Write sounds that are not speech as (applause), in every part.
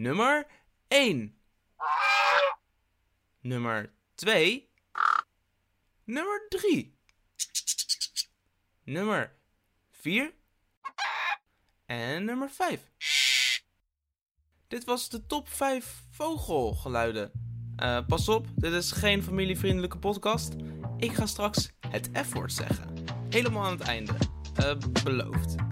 Nummer 1. Nummer 2. Nummer 3. Nummer 4. En nummer 5. Dit was de top 5 vogelgeluiden. Uh, pas op, dit is geen familievriendelijke podcast. Ik ga straks het F-woord zeggen. Helemaal aan het einde. Uh, beloofd.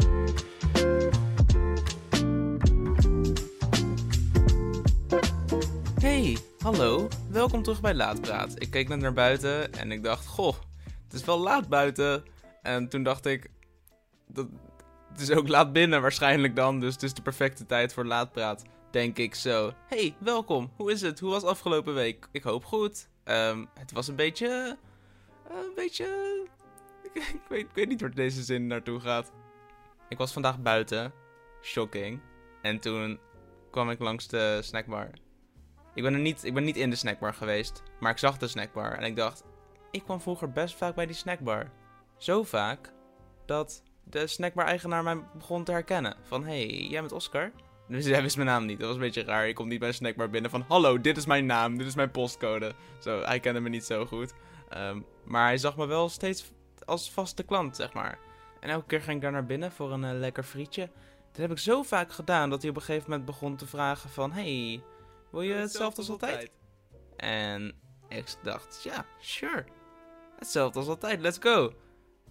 Hallo. Welkom terug bij Laatpraat. Ik keek net naar buiten en ik dacht, goh, het is wel laat buiten. En toen dacht ik, dat, het is ook laat binnen waarschijnlijk dan, dus het is de perfecte tijd voor Laatpraat. Denk ik zo. Hey, welkom. Hoe is het? Hoe was afgelopen week? Ik hoop goed. Um, het was een beetje. Uh, een beetje. (laughs) Ik, weet, ik weet niet waar deze zin naartoe gaat. Ik was vandaag buiten. Shocking. En toen kwam ik langs de snackbar. Ik ben, er niet, ik ben niet in de snackbar geweest, maar ik zag de snackbar en ik dacht, ik kwam vroeger best vaak bij die snackbar. Zo vaak dat de snackbar-eigenaar mij begon te herkennen. Van, hey, jij bent Oscar? Dus hij wist mijn naam niet. Dat was een beetje raar. Ik kom niet bij een snackbar binnen van, hallo, dit is mijn naam, dit is mijn postcode. Zo, hij kende me niet zo goed. Um, maar hij zag me wel steeds als vaste klant, zeg maar. En elke keer ging ik daar naar binnen voor een uh, lekker frietje. Dat heb ik zo vaak gedaan dat hij op een gegeven moment begon te vragen van... Hey, wil je hetzelfde als altijd? En ik dacht, ja, sure. Hetzelfde als altijd, let's go.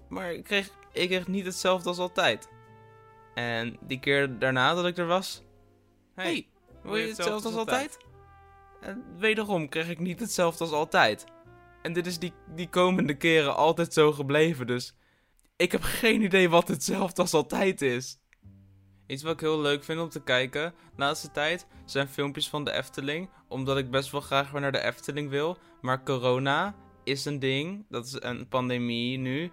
Maar ik kreeg, ik kreeg niet hetzelfde als altijd. En die keer daarna dat ik er was... Hey, wil je hetzelfde als altijd? En wederom kreeg ik niet hetzelfde als altijd. En dit is die, die komende keren altijd zo gebleven, dus... Ik heb geen idee wat hetzelfde als altijd is. Iets wat ik heel leuk vind om te kijken de laatste tijd zijn filmpjes van de Efteling. Omdat ik best wel graag weer naar de Efteling wil. Maar corona is een ding. Dat is een pandemie nu.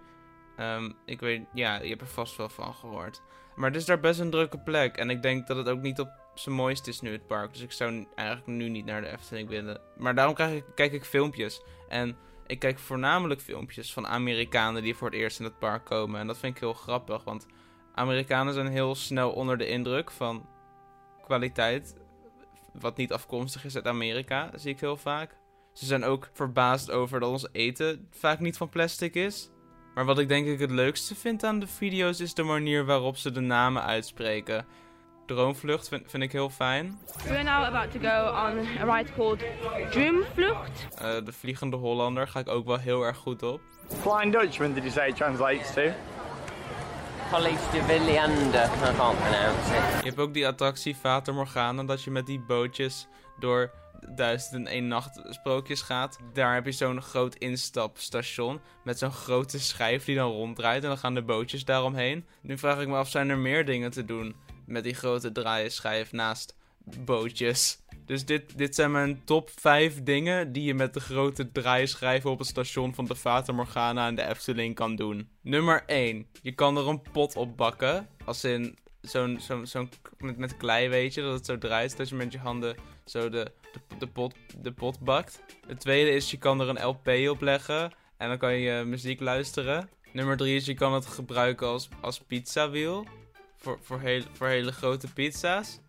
Um, ik weet, ja, je hebt er vast wel van gehoord. Maar het is daar best een drukke plek. En ik denk dat het ook niet op zijn mooist is nu het park. Dus ik zou eigenlijk nu niet naar de Efteling willen. Maar daarom kijk ik filmpjes. En ik kijk voornamelijk filmpjes van Amerikanen die voor het eerst in het park komen. En dat vind ik heel grappig. Want Amerikanen zijn heel snel onder de indruk van kwaliteit. Wat niet afkomstig is uit Amerika, zie ik heel vaak. Ze zijn ook verbaasd over dat ons eten vaak niet van plastic is. Maar wat ik denk ik het leukste vind aan de video's is de manier waarop ze de namen uitspreken. Droomvlucht vind, vind ik heel fijn. We're now about to go on a ride called Droomvlucht. Uh, de Vliegende Hollander ga ik ook wel heel erg goed op. Flying Dutchman, did you say it translates to? Police de Villiander, I. Je hebt ook die attractie Vater Morgana, dat je met die bootjes door duizend en één nacht sprookjes gaat. Daar heb je zo'n groot instapstation met zo'n grote schijf die dan ronddraait en dan gaan de bootjes daaromheen. Nu vraag ik me af, zijn er meer dingen te doen met die grote draaienschijf naast bootjes? Dus dit, dit zijn mijn top 5 dingen die je met de grote draaischijven op het station van de Fata Morgana en de Efteling kan doen. Nummer 1. Je kan er een pot op bakken. Als in zo'n, zo'n, zo'n met, met klei weet je, dat het zo draait. Dat je met je handen zo de, de, de, pot, de pot bakt. Het tweede is, je kan er een LP op leggen. En dan kan je muziek luisteren. Nummer 3 is, je kan het gebruiken als, als pizzawiel. Voor, voor, heel, voor hele grote pizza's.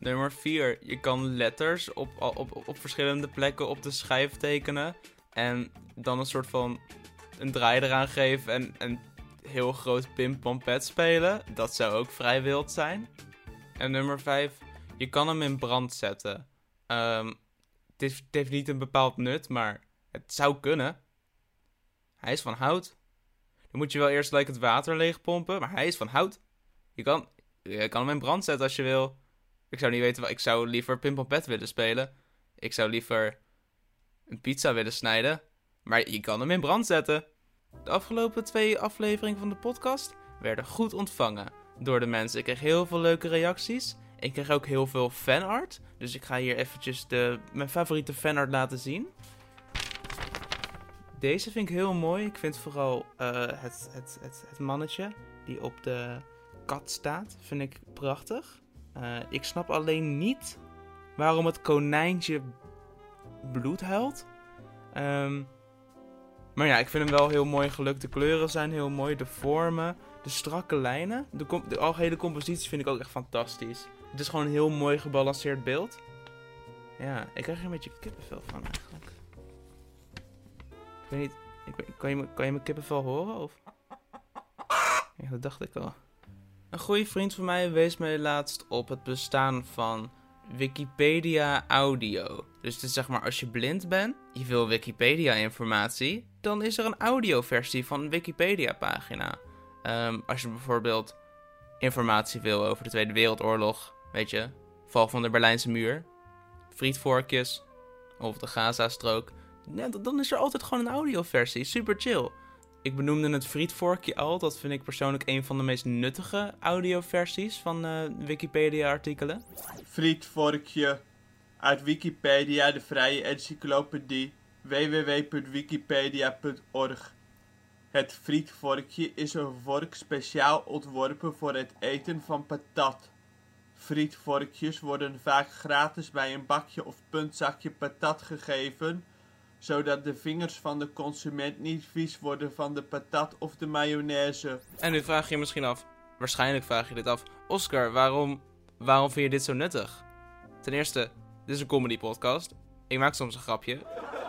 Nummer 4. Je kan letters op, op, op verschillende plekken op de schijf tekenen. En dan een soort van een draai eraan geven en een heel groot pimpompet spelen. Dat zou ook vrij wild zijn. En nummer 5. Je kan hem in brand zetten. Um, het, heeft, het heeft niet een bepaald nut, maar het zou kunnen. Hij is van hout. Dan moet je wel eerst like, het water leegpompen, maar hij is van hout. Je kan, je kan hem in brand zetten als je wil. Ik zou niet weten, ik zou liever Pimpompet willen spelen. Ik zou liever een pizza willen snijden. Maar je kan hem in brand zetten. De afgelopen twee afleveringen van de podcast werden goed ontvangen door de mensen. Ik kreeg heel veel leuke reacties. Ik kreeg ook heel veel fanart. Dus ik ga hier eventjes de, mijn favoriete fanart laten zien. Deze vind ik heel mooi. Ik vind vooral uh, het, het, het, het mannetje die op de kat staat. Vind ik prachtig. Uh, ik snap alleen niet waarom het konijntje bloed huilt. Um, maar ja, ik vind hem wel heel mooi gelukt. De kleuren zijn heel mooi. De vormen, de strakke lijnen. De, algehele compositie vind ik ook echt fantastisch. Het is gewoon een heel mooi gebalanceerd beeld. Ja, ik krijg er een beetje kippenvel van eigenlijk. Ik weet niet, ik, kan, je, kan je mijn kippenvel horen? Of? Dat dacht ik al. Een goede vriend van mij wees mij laatst op het bestaan van Wikipedia audio. Dus het is zeg maar als je blind bent, je wil Wikipedia informatie, dan is er een audioversie van een Wikipedia pagina. Ehm, als je bijvoorbeeld informatie wil over de Tweede Wereldoorlog, weet je, val van de Berlijnse muur, frietvorkjes of de Gaza-strook, dan is er altijd gewoon een audioversie. Super chill. Ik benoemde het frietvorkje al. Dat vind ik persoonlijk een van de meest nuttige audioversies van eh, Wikipedia-artikelen. Frietvorkje. Uit Wikipedia, de vrije encyclopedie. www.wikipedia.org Het frietvorkje is een vork speciaal ontworpen voor het eten van patat. Frietvorkjes worden vaak gratis bij een bakje of puntzakje patat gegeven, zodat de vingers van de consument niet vies worden van de patat of de mayonaise. En nu vraag je je misschien af, waarschijnlijk vraag je dit af, Oscar, waarom, waarom vind je dit zo nuttig? Ten eerste, dit is een comedy podcast. Ik maak soms een grapje.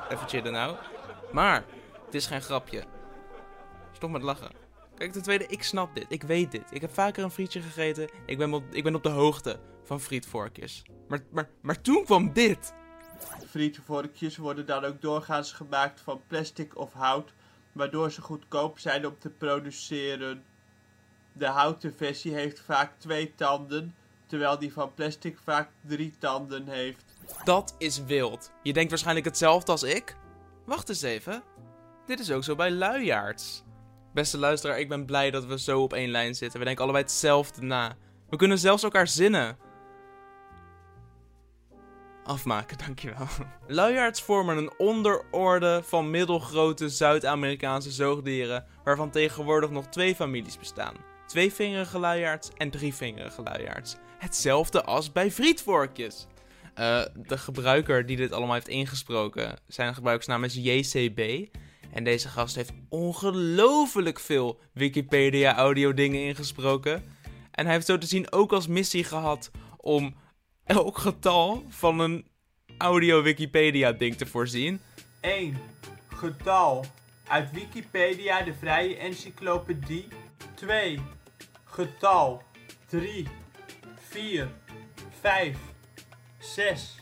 Even chillen nou. Maar, het is geen grapje. Stop met lachen. Kijk, ten tweede, ik snap dit. Ik weet dit. Ik heb vaker een frietje gegeten. Ik ben op, ik ben op de hoogte van frietvorkjes. Maar, maar, maar toen kwam dit. Frietvorkjes worden dan ook doorgaans gemaakt van plastic of hout, waardoor ze goedkoop zijn om te produceren. De houten versie heeft vaak twee tanden, terwijl die van plastic vaak drie tanden heeft. Dat is wild. Je denkt waarschijnlijk hetzelfde als ik? Wacht eens even. Dit is ook zo bij luiaards. Beste luisteraar, ik ben blij dat we zo op één lijn zitten. We denken allebei hetzelfde na. We kunnen zelfs elkaar zinnen. Afmaken, (laughs) dankjewel. Luiaards vormen een onderorde van middelgrote Zuid-Amerikaanse zoogdieren, waarvan tegenwoordig nog twee families bestaan. Tweevingerige luiaards en drievingerige luiaards. Hetzelfde als bij frietvorkjes. Eh, de gebruiker die dit allemaal heeft ingesproken, zijn gebruikersnaam is JCB. En deze gast heeft ongelooflijk veel Wikipedia audio dingen ingesproken. En hij heeft zo te zien ook als missie gehad om elk getal van een audio Wikipedia ding te voorzien. 1. Getal. Uit Wikipedia, de vrije encyclopedie. 2. Getal. 3. 4. 5. 6.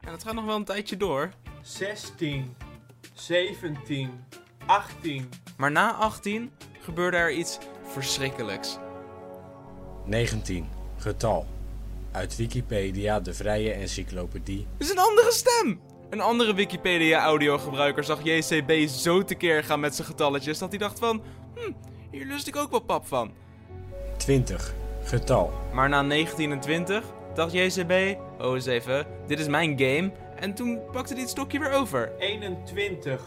En dat gaat nog wel een tijdje door. 16. 17. 18. Maar na 18 gebeurde er iets verschrikkelijks. 19. Getal. Uit Wikipedia, de vrije encyclopedie. Het is een andere stem! Een andere Wikipedia audiogebruiker zag JCB zo tekeer gaan met zijn getalletjes dat hij dacht van... Hm, hier lust ik ook wel pap van. 20. Getal. Maar na 19 en 20 dacht JCB... Oh eens even, dit is mijn game. En toen pakte hij het stokje weer over. 21.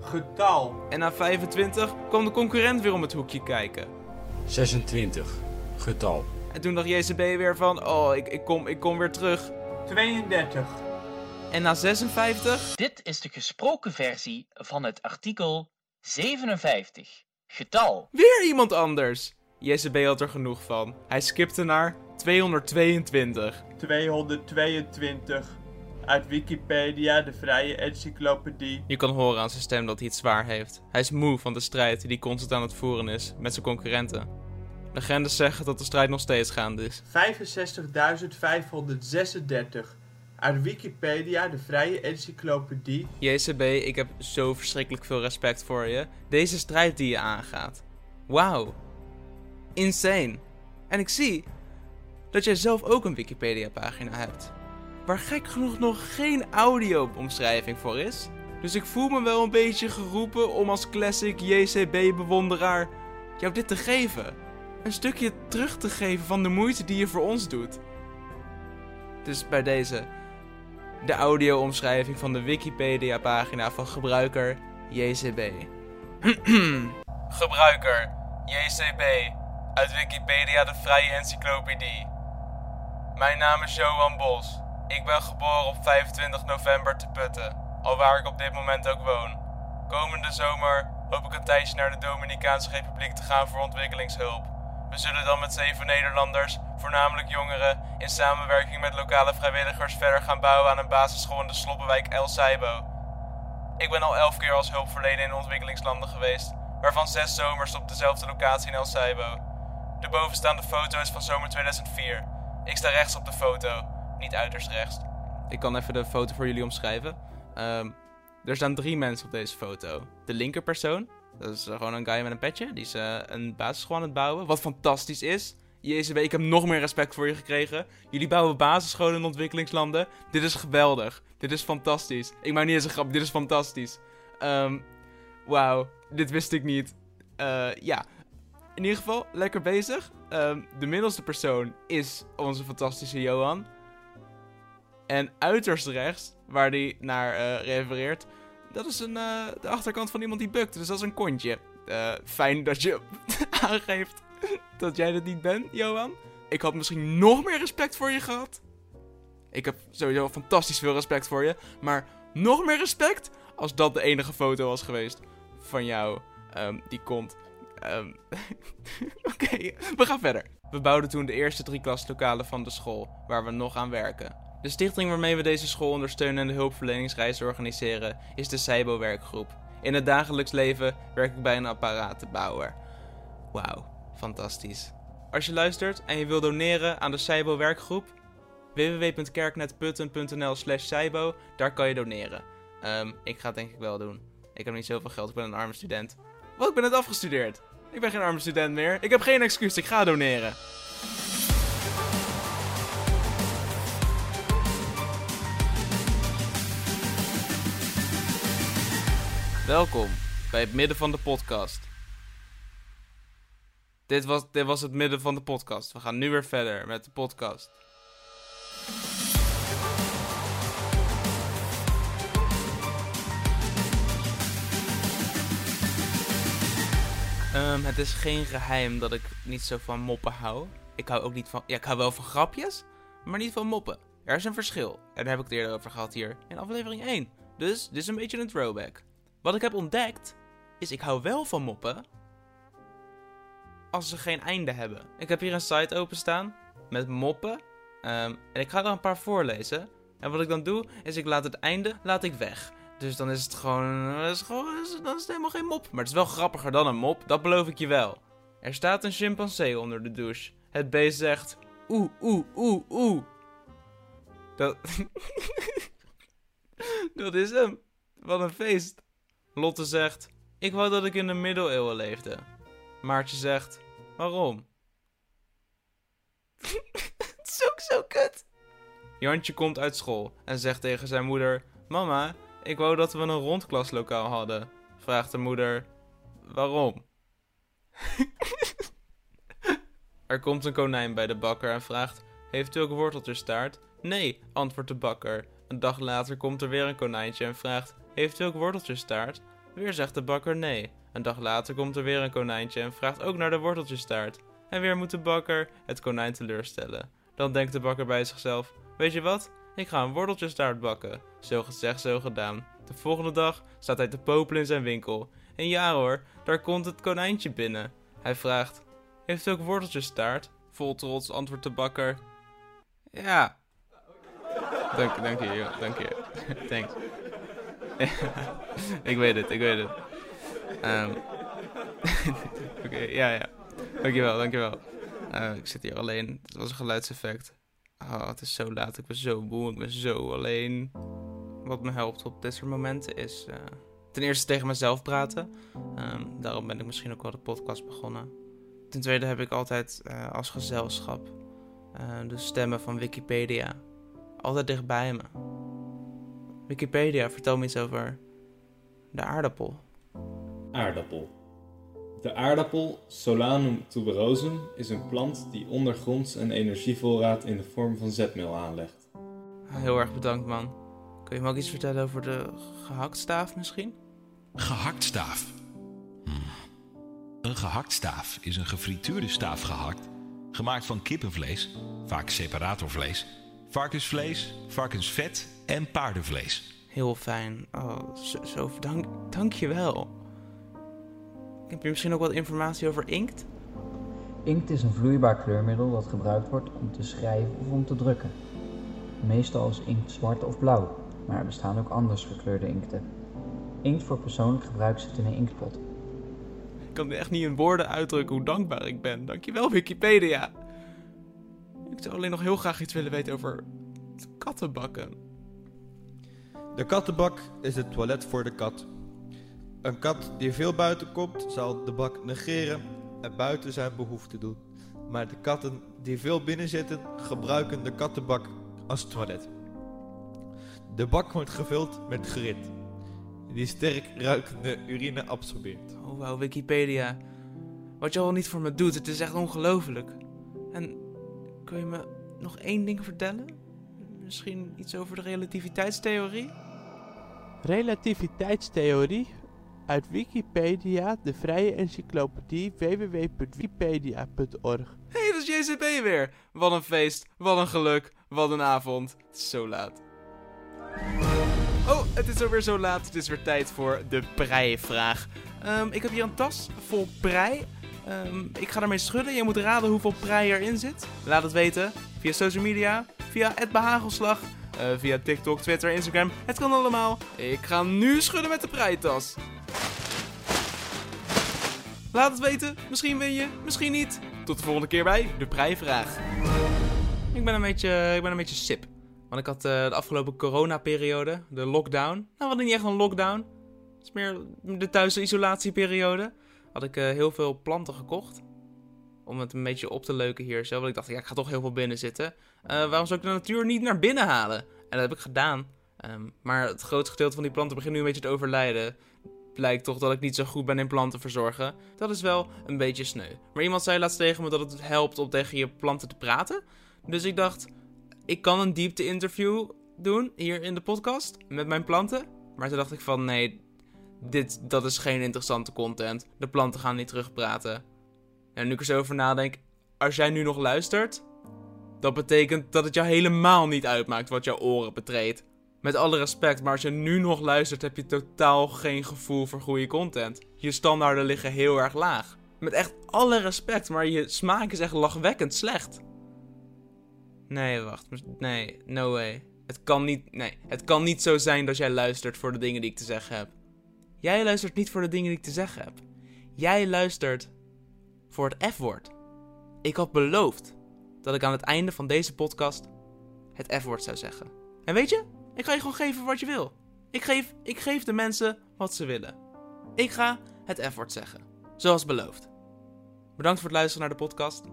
Getal. En na 25 kwam de concurrent weer om het hoekje kijken. 26. Getal. En toen dacht JCB weer van... Oh, ik, ik, kom, ik kom weer terug. 32. En na 56... Dit is de gesproken versie van het artikel 57. Getal. Weer iemand anders. JCB had er genoeg van. Hij skipte naar 222. 222. Uit Wikipedia, de vrije encyclopedie. Je kan horen aan zijn stem dat hij het zwaar heeft. Hij is moe van de strijd die hij constant aan het voeren is met zijn concurrenten. Legendes zeggen dat de strijd nog steeds gaande is. 65.536. Uit Wikipedia, de vrije encyclopedie. JCB, ik heb zo verschrikkelijk veel respect voor je. Deze strijd die je aangaat. Wauw. Insane. En ik zie dat jij zelf ook een Wikipedia-pagina hebt. Waar gek genoeg nog geen audio-omschrijving voor is. Dus ik voel me wel een beetje geroepen om als classic JCB-bewonderaar jou dit te geven. Een stukje terug te geven van de moeite die je voor ons doet. Dus bij deze de audio-omschrijving van de Wikipedia-pagina van gebruiker JCB. (clears throat) gebruiker JCB uit Wikipedia de Vrije Encyclopedie. Mijn naam is Johan Bos. Ik ben geboren op 25 november te Putten, alwaar ik op dit moment ook woon. Komende zomer hoop ik een tijdje naar de Dominicaanse Republiek te gaan voor ontwikkelingshulp. We zullen dan met zeven Nederlanders, voornamelijk jongeren, in samenwerking met lokale vrijwilligers verder gaan bouwen aan een basisschool in de sloppenwijk El Saibo. Ik ben al elf keer als hulpverlener in ontwikkelingslanden geweest, waarvan zes zomers op dezelfde locatie in El Saibo. De bovenstaande foto is van zomer 2004. Ik sta rechts op de foto, niet uiterst rechts. Ik kan even de foto voor jullie omschrijven. Ehm, er staan drie mensen op deze foto. De linkerpersoon, dat is eh, gewoon een guy met een petje. Die is eh, een basisschool aan het bouwen, wat fantastisch is. Jezus, ik heb nog meer respect voor je gekregen. Jullie bouwen basisscholen in ontwikkelingslanden. Dit is geweldig. Dit is fantastisch. Ik maak niet eens een grap, dit is fantastisch. Ehm, Wauw, dit wist ik niet. Eh, ja, in ieder geval, lekker bezig. Ehm, de middelste persoon is onze fantastische Johan. En uiterst rechts, waar hij naar refereert, dat is een, eh, de achterkant van iemand die bukt. Dus dat is een kontje. Eh, fijn dat je (laughs) aangeeft dat jij dat niet bent, Johan. Ik had misschien nog meer respect voor je gehad. Ik heb sowieso fantastisch veel respect voor je. Maar nog meer respect als dat de enige foto was geweest van jou ehm, die komt. Ehm, (laughs) Oké, we gaan verder. We bouwden toen de eerste drie klaslokalen van de school, waar we nog aan werken. De stichting waarmee we deze school ondersteunen en de hulpverleningsreis organiseren is de Seibo-werkgroep. In het dagelijks leven werk ik bij een apparatenbouwer. Wauw, fantastisch. Als je luistert en je wil doneren aan de Seibo-werkgroep, www.kerknetputten.nl slash daar kan je doneren. Ehm, ik ga het denk ik wel doen. Ik heb niet zoveel geld, ik ben een arme student. Wat, ik ben net afgestudeerd. Ik ben geen arme student meer. Ik heb geen excuus, ik ga doneren. Welkom bij het midden van de podcast. Dit was, dit was het midden van de podcast. We gaan nu weer verder met de podcast. Ehm, het is geen geheim dat ik niet zo van moppen hou. Ik hou ook niet van. Ja, ik hou wel van grapjes, maar niet van moppen. Er is een verschil. En daar heb ik het eerder over gehad hier in aflevering 1. Dus dit is een beetje een throwback. Wat ik heb ontdekt, is ik hou wel van moppen. Als ze geen einde hebben. Ik heb hier een site openstaan met moppen. Ehm, en ik ga er een paar voorlezen. En wat ik dan doe, is ik laat het einde laat ik weg. Dus dan is het gewoon, is gewoon, dan is het helemaal geen mop. Maar het is wel grappiger dan een mop, dat beloof ik je wel. Er staat een chimpansee onder de douche. Het beest zegt, oeh, oeh, oeh, oeh. Dat, (laughs) dat is hem. Wat een feest. Lotte zegt, ik wou dat ik in de middeleeuwen leefde. Maartje zegt, waarom? (laughs) Het is ook zo kut. Jantje komt uit school en zegt tegen zijn moeder, mama, ik wou dat we een rondklaslokaal hadden. Vraagt de moeder: Waarom? (laughs) er komt een konijn bij de bakker en vraagt: Heeft u ook worteltjestaart? Nee, antwoordt de bakker. Een dag later komt er weer een konijntje en vraagt: Heeft u ook worteltjestaart? Weer zegt de bakker nee. Een dag later komt er weer een konijntje en vraagt ook naar de worteltjestaart. En weer moet de bakker het konijn teleurstellen. Dan denkt de bakker bij zichzelf: Weet je wat? Ik ga een worteltjestaart bakken. Zo gezegd, zo gedaan. De volgende dag staat hij te popelen in zijn winkel. En ja hoor, daar komt het konijntje binnen. Hij vraagt: Heeft u ook worteltjestaart? Vol trots antwoordt de bakker: Ja. Dank, dank je, dank je. (laughs) Thanks. (laughs) ik weet het, ik weet het. Ehm (laughs) Oké, ja, ja. Dankjewel, dankjewel. Uh, ik zit hier alleen. Het was een geluidseffect. Oh, het is zo laat. Ik ben zo moe. Ik ben zo alleen. Wat me helpt op dit soort momenten is uh, ten eerste tegen mezelf praten. Um, daarom ben ik misschien ook wel de podcast begonnen. Ten tweede heb ik altijd uh, als gezelschap de stemmen van Wikipedia altijd dichtbij me. Wikipedia, vertel me iets over de aardappel. Aardappel. De aardappel, Solanum tuberosum, is een plant die ondergronds een energievoorraad in de vorm van zetmeel aanlegt. Heel erg bedankt, man. Kun je me ook iets vertellen over de gehaktstaaf misschien? Gehaktstaaf. Hmm. Een gehaktstaaf is een gefrituurde staaf gehakt, gemaakt van kippenvlees, vaak separatorvlees, varkensvlees, varkensvet en paardenvlees. Heel fijn. Oh, zo, zo dank, dank je wel. Heb je misschien ook wat informatie over inkt? Inkt is een vloeibaar kleurmiddel dat gebruikt wordt om te schrijven of om te drukken. Meestal is inkt zwart of blauw, maar er bestaan ook anders gekleurde inkten. Inkt voor persoonlijk gebruik zit in een inktpot. Ik kan echt niet in woorden uitdrukken hoe dankbaar ik ben. Dankjewel Wikipedia. Ik zou alleen nog heel graag iets willen weten over kattenbakken. De kattenbak is het toilet voor de kat. Een kat die veel buiten komt, zal de bak negeren en buiten zijn behoefte doen. Maar de katten die veel binnen zitten, gebruiken de kattenbak als toilet. De bak wordt gevuld met grit, die sterk ruikende urine absorbeert. Oh wauw, Wikipedia. Wat je al niet voor me doet, het is echt ongelooflijk. Kun je me nog één ding vertellen? Misschien iets over de relativiteitstheorie? Relativiteitstheorie uit Wikipedia, de vrije encyclopedie www.wikipedia.org. Hé, hey, dat is JCB weer. Wat een feest, wat een geluk, wat een avond. Het is zo laat. Oh, het is alweer zo laat. Het is weer tijd voor de prijvraag. Um, ik heb hier een tas vol prei. Um, ik ga ermee schudden. Je moet raden hoeveel prei erin zit. Laat het weten via social media, via het behagelslag, uh, via TikTok, Twitter, Instagram. Het kan allemaal. Ik ga nu schudden met de preitas. Laat het weten. Misschien win je, misschien niet. Tot de volgende keer bij de prijvraag. Ik ben een beetje, ik ben een beetje sip. Want ik had uh, de afgelopen coronaperiode, de lockdown. Nou, we hadden niet echt een lockdown. Het is meer de thuisisolatieperiode. Had ik uh, heel veel planten gekocht. Om het een beetje op te leuken hier zo. Want ik dacht, ja, ik ga toch heel veel binnen zitten. Uh, waarom zou ik de natuur niet naar binnen halen? En dat heb ik gedaan. Um, maar het grootste gedeelte van die planten begint nu een beetje te overlijden. Blijkt toch dat ik niet zo goed ben in planten verzorgen. Dat is wel een beetje sneu. Maar iemand zei laatst tegen me dat het helpt om tegen je planten te praten. Dus ik dacht, ik kan een diepte-interview doen hier in de podcast met mijn planten. Maar toen dacht ik van, nee, dit, dat is geen interessante content. De planten gaan niet terugpraten. En nu ik er zo over nadenk, als jij nu nog luistert, dat betekent dat het jou helemaal niet uitmaakt wat jouw oren betreedt. Met alle respect, maar als je nu nog luistert, heb je totaal geen gevoel voor goede content. Je standaarden liggen heel erg laag. Met echt alle respect, maar je smaak is echt lachwekkend slecht. Nee, wacht. Nee, no way. Het kan niet, nee, het kan niet zo zijn dat jij luistert voor de dingen die ik te zeggen heb. Jij luistert niet voor de dingen die ik te zeggen heb. Jij luistert voor het F-woord. Ik had beloofd dat ik aan het einde van deze podcast het F-woord zou zeggen. En weet je, ik ga je gewoon geven wat je wil. Ik geef, ik geef de mensen wat ze willen. Ik ga het F-woord zeggen. Zoals beloofd. Bedankt voor het luisteren naar de podcast.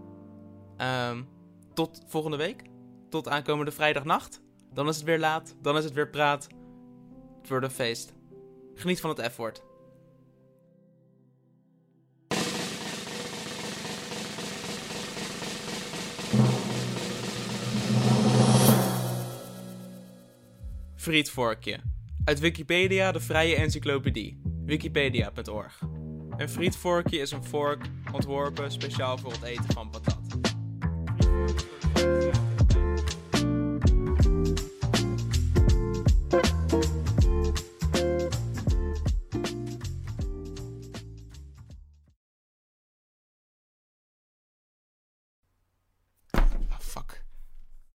Um, tot volgende week. Tot aankomende vrijdagnacht. Dan is het weer laat. Dan is het weer praat. Het wordt een feest. Geniet van het F-woord. Frietvorkje. Uit Wikipedia, de vrije encyclopedie. Wikipedia.org. Een frietvorkje is een vork ontworpen speciaal voor het eten van patat.